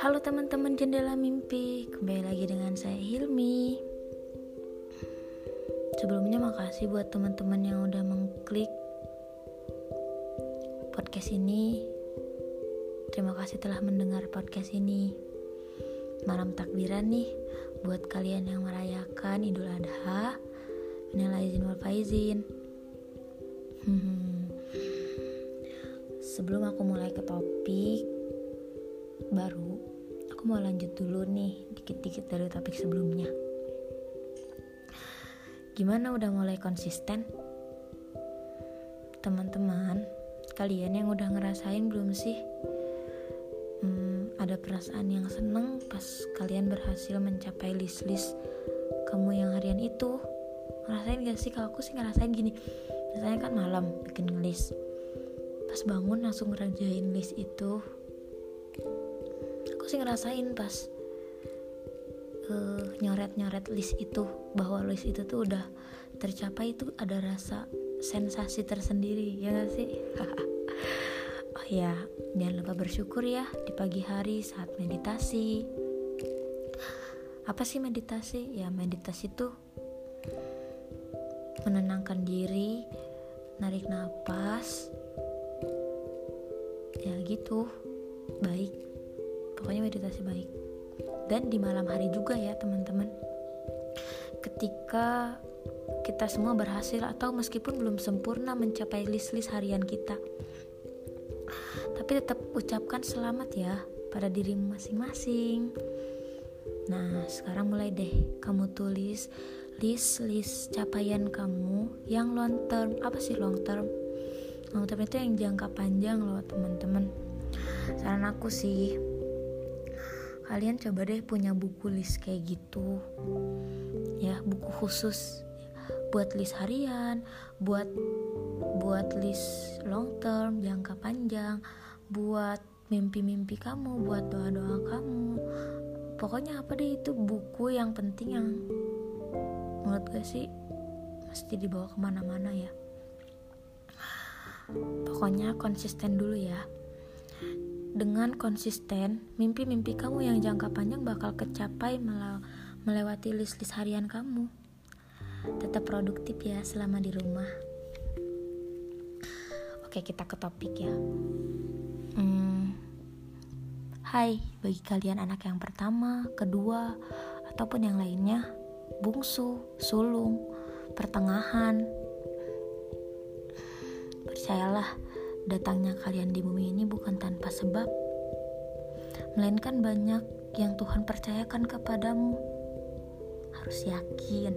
Halo teman-teman jendela mimpi, kembali lagi dengan saya Hilmi. Sebelumnya makasih buat teman-teman yang udah mengklik podcast ini. Terima kasih telah mendengar podcast ini. Malam takbiran nih buat kalian yang merayakan Idul Adha. Minal izin wal faizin. Sebelum aku mulai ke topik baru, aku mau lanjut dulu nih dikit-dikit dari topik sebelumnya. Gimana udah mulai konsisten? Teman-teman, kalian yang udah ngerasain belum sih? Hmm, ada perasaan yang seneng pas kalian berhasil mencapai list-list kamu yang harian itu. Ngerasain gak sih? Kalau aku sih ngerasain gini. Biasanya kan malam bikin list pas bangun langsung ngerajain list itu aku sih ngerasain pas uh, nyoret-nyoret list itu bahwa list itu tuh udah tercapai itu ada rasa sensasi tersendiri ya gak sih? Oh ya jangan lupa bersyukur ya di pagi hari saat meditasi. Apa sih meditasi? Ya meditasi tuh menenangkan diri narik nafas gitu. Baik. Pokoknya meditasi baik. Dan di malam hari juga ya teman-teman. Ketika kita semua berhasil atau meskipun belum sempurna mencapai list-list harian kita tapi tetap ucapkan selamat ya pada dirimu masing-masing. Nah sekarang mulai deh kamu tulis list-list capaian kamu yang long term. Apa sih long term long term itu yang jangka panjang loh teman-teman. Saran aku sih kalian coba deh punya buku list kayak gitu. Ya buku khusus buat list harian buat buat list long term jangka panjang buat mimpi-mimpi kamu buat doa-doa kamu. Pokoknya apa deh itu buku yang penting yang menurut gue sih mesti dibawa ke mana-mana ya Pokoknya konsisten dulu ya. Dengan konsisten, mimpi-mimpi kamu yang jangka panjang bakal kecapai melewati list-list harian kamu. Tetap produktif ya selama di rumah. Oke, kita ke topik ya. Hmm, hai, bagi kalian anak yang pertama, kedua, ataupun yang lainnya, bungsu, sulung, pertengahan, Percayalah, datangnya kalian di bumi ini bukan tanpa sebab, melainkan banyak yang Tuhan percayakan kepadamu. Harus yakin,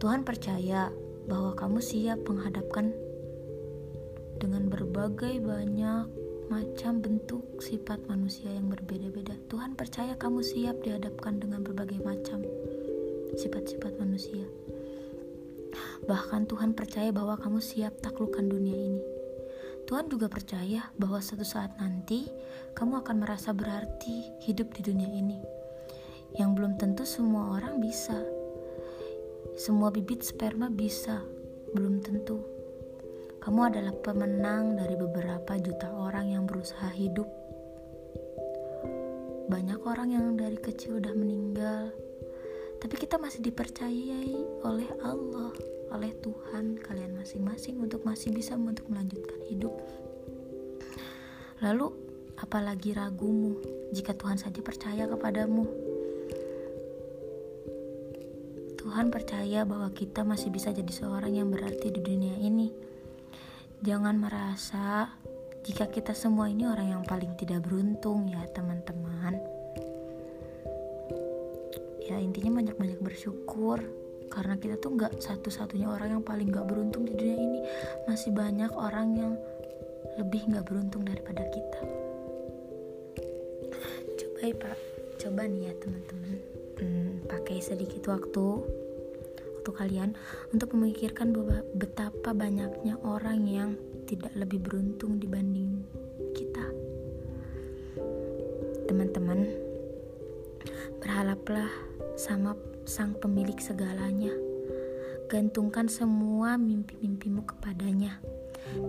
Tuhan percaya bahwa kamu siap menghadapkan dengan berbagai banyak macam bentuk sifat manusia yang berbeda-beda. Tuhan percaya kamu siap dihadapkan dengan berbagai macam sifat-sifat manusia. Bahkan Tuhan percaya bahwa kamu siap taklukkan dunia ini. Tuhan juga percaya bahwa suatu saat nanti kamu akan merasa berarti hidup di dunia ini. Yang belum tentu semua orang bisa. Semua bibit sperma bisa, belum tentu. Kamu adalah pemenang dari beberapa juta orang yang berusaha hidup. Banyak orang yang dari kecil udah meninggal, tapi kita masih dipercayai oleh Allah oleh Tuhan kalian masing-masing untuk masih bisa untuk melanjutkan hidup. Lalu, apalagi ragumu jika Tuhan saja percaya kepadamu? Tuhan percaya bahwa kita masih bisa jadi seorang yang berarti di dunia ini. Jangan merasa jika kita semua ini orang yang paling tidak beruntung ya teman-teman. Ya intinya banyak-banyak bersyukur karena kita tuh nggak satu-satunya orang yang paling nggak beruntung di dunia ini. Masih banyak orang yang lebih nggak beruntung daripada kita. Coba ya pak. Coba nih ya teman-teman. Hmm, pakai sedikit waktu waktu kalian untuk memikirkan bahwa betapa banyaknya orang yang tidak lebih beruntung dibanding kita. Teman-teman berharaplah sama sang pemilik segalanya. gantungkan semua mimpi-mimpimu kepadanya.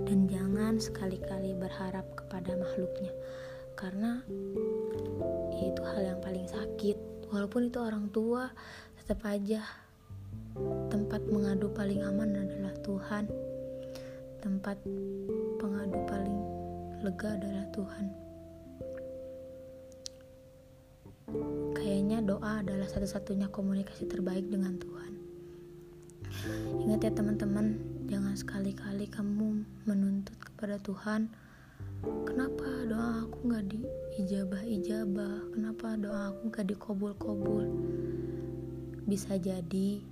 Dan jangan sekali-kali berharap kepada makhluknya. Karena itu hal yang paling sakit. Walaupun itu orang tua tetap aja tempat mengadu paling aman adalah Tuhan. Tempat pengadu paling lega adalah Tuhan doa adalah satu-satunya komunikasi terbaik dengan Tuhan. Ingat ya teman-teman jangan sekali-kali kamu menuntut kepada Tuhan kenapa doa aku nggak diijabah-ijabah? Kenapa doa aku nggak dikobul-kobul? Bisa jadi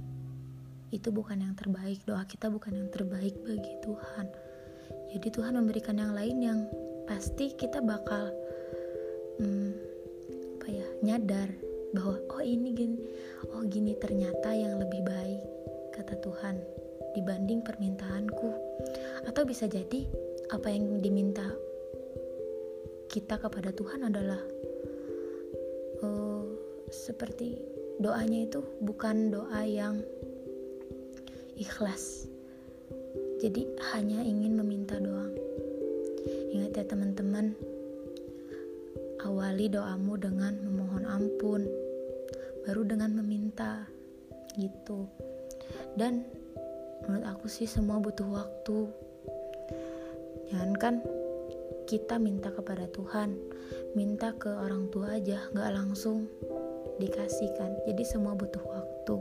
itu bukan yang terbaik doa kita bukan yang terbaik bagi Tuhan. Jadi Tuhan memberikan yang lain yang pasti kita bakal hmm, apa ya nyadar bahwa oh ini gini oh gini ternyata yang lebih baik kata Tuhan dibanding permintaanku. Atau bisa jadi apa yang diminta kita kepada Tuhan adalah uh, seperti doanya itu bukan doa yang ikhlas. Jadi hanya ingin meminta doang. Ingat ya teman-teman awali doamu dengan memohon ampun. Baru dengan meminta gitu. Dan menurut aku sih semua butuh waktu. Jangan kan kita minta kepada Tuhan minta ke orang tua aja nggak langsung dikasihkan jadi semua butuh waktu.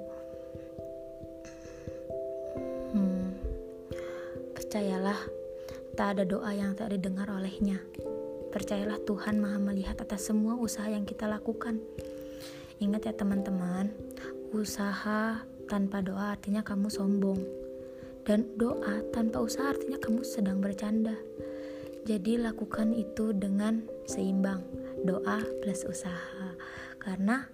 Hmm, percayalah tak ada doa yang tak didengar olehnya percayalah Tuhan maha melihat atas semua usaha yang kita lakukan ingat ya teman-teman usaha tanpa doa artinya kamu sombong dan doa tanpa usaha artinya kamu sedang bercanda jadi lakukan itu dengan seimbang, doa plus usaha. Karena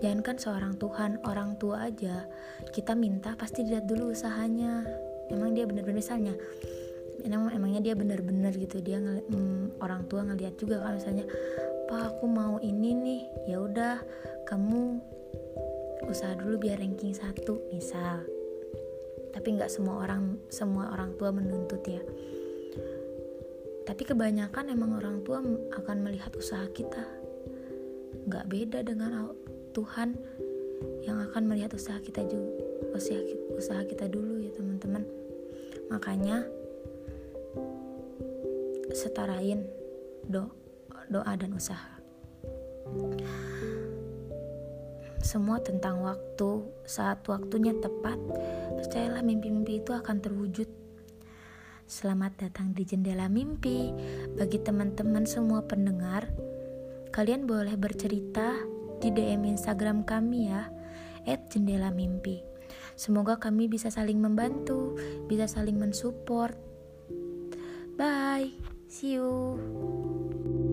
jangankan seorang Tuhan, orang tua aja kita minta pasti lihat dulu usahanya. Emang dia benar-benar misalnya emang emangnya dia benar-benar gitu dia mm, orang tua ngeliat juga kan misalnya pak aku mau ini nih ya udah kamu usaha dulu biar ranking satu misal. Tapi nggak semua orang semua orang tua menuntut ya. Tapi kebanyakan emang orang tua akan melihat usaha kita. Nggak beda dengan Tuhan yang akan melihat usaha kita juga usaha kita dulu ya teman-teman. Makanya setarain do doa dan usaha semua tentang waktu saat waktunya tepat percayalah mimpi-mimpi itu akan terwujud Selamat datang di Jendela Mimpi. Bagi teman-teman semua pendengar, kalian boleh bercerita di DM Instagram kami ya, @jendela mimpi. Semoga kami bisa saling membantu, bisa saling mensupport. Bye, See you.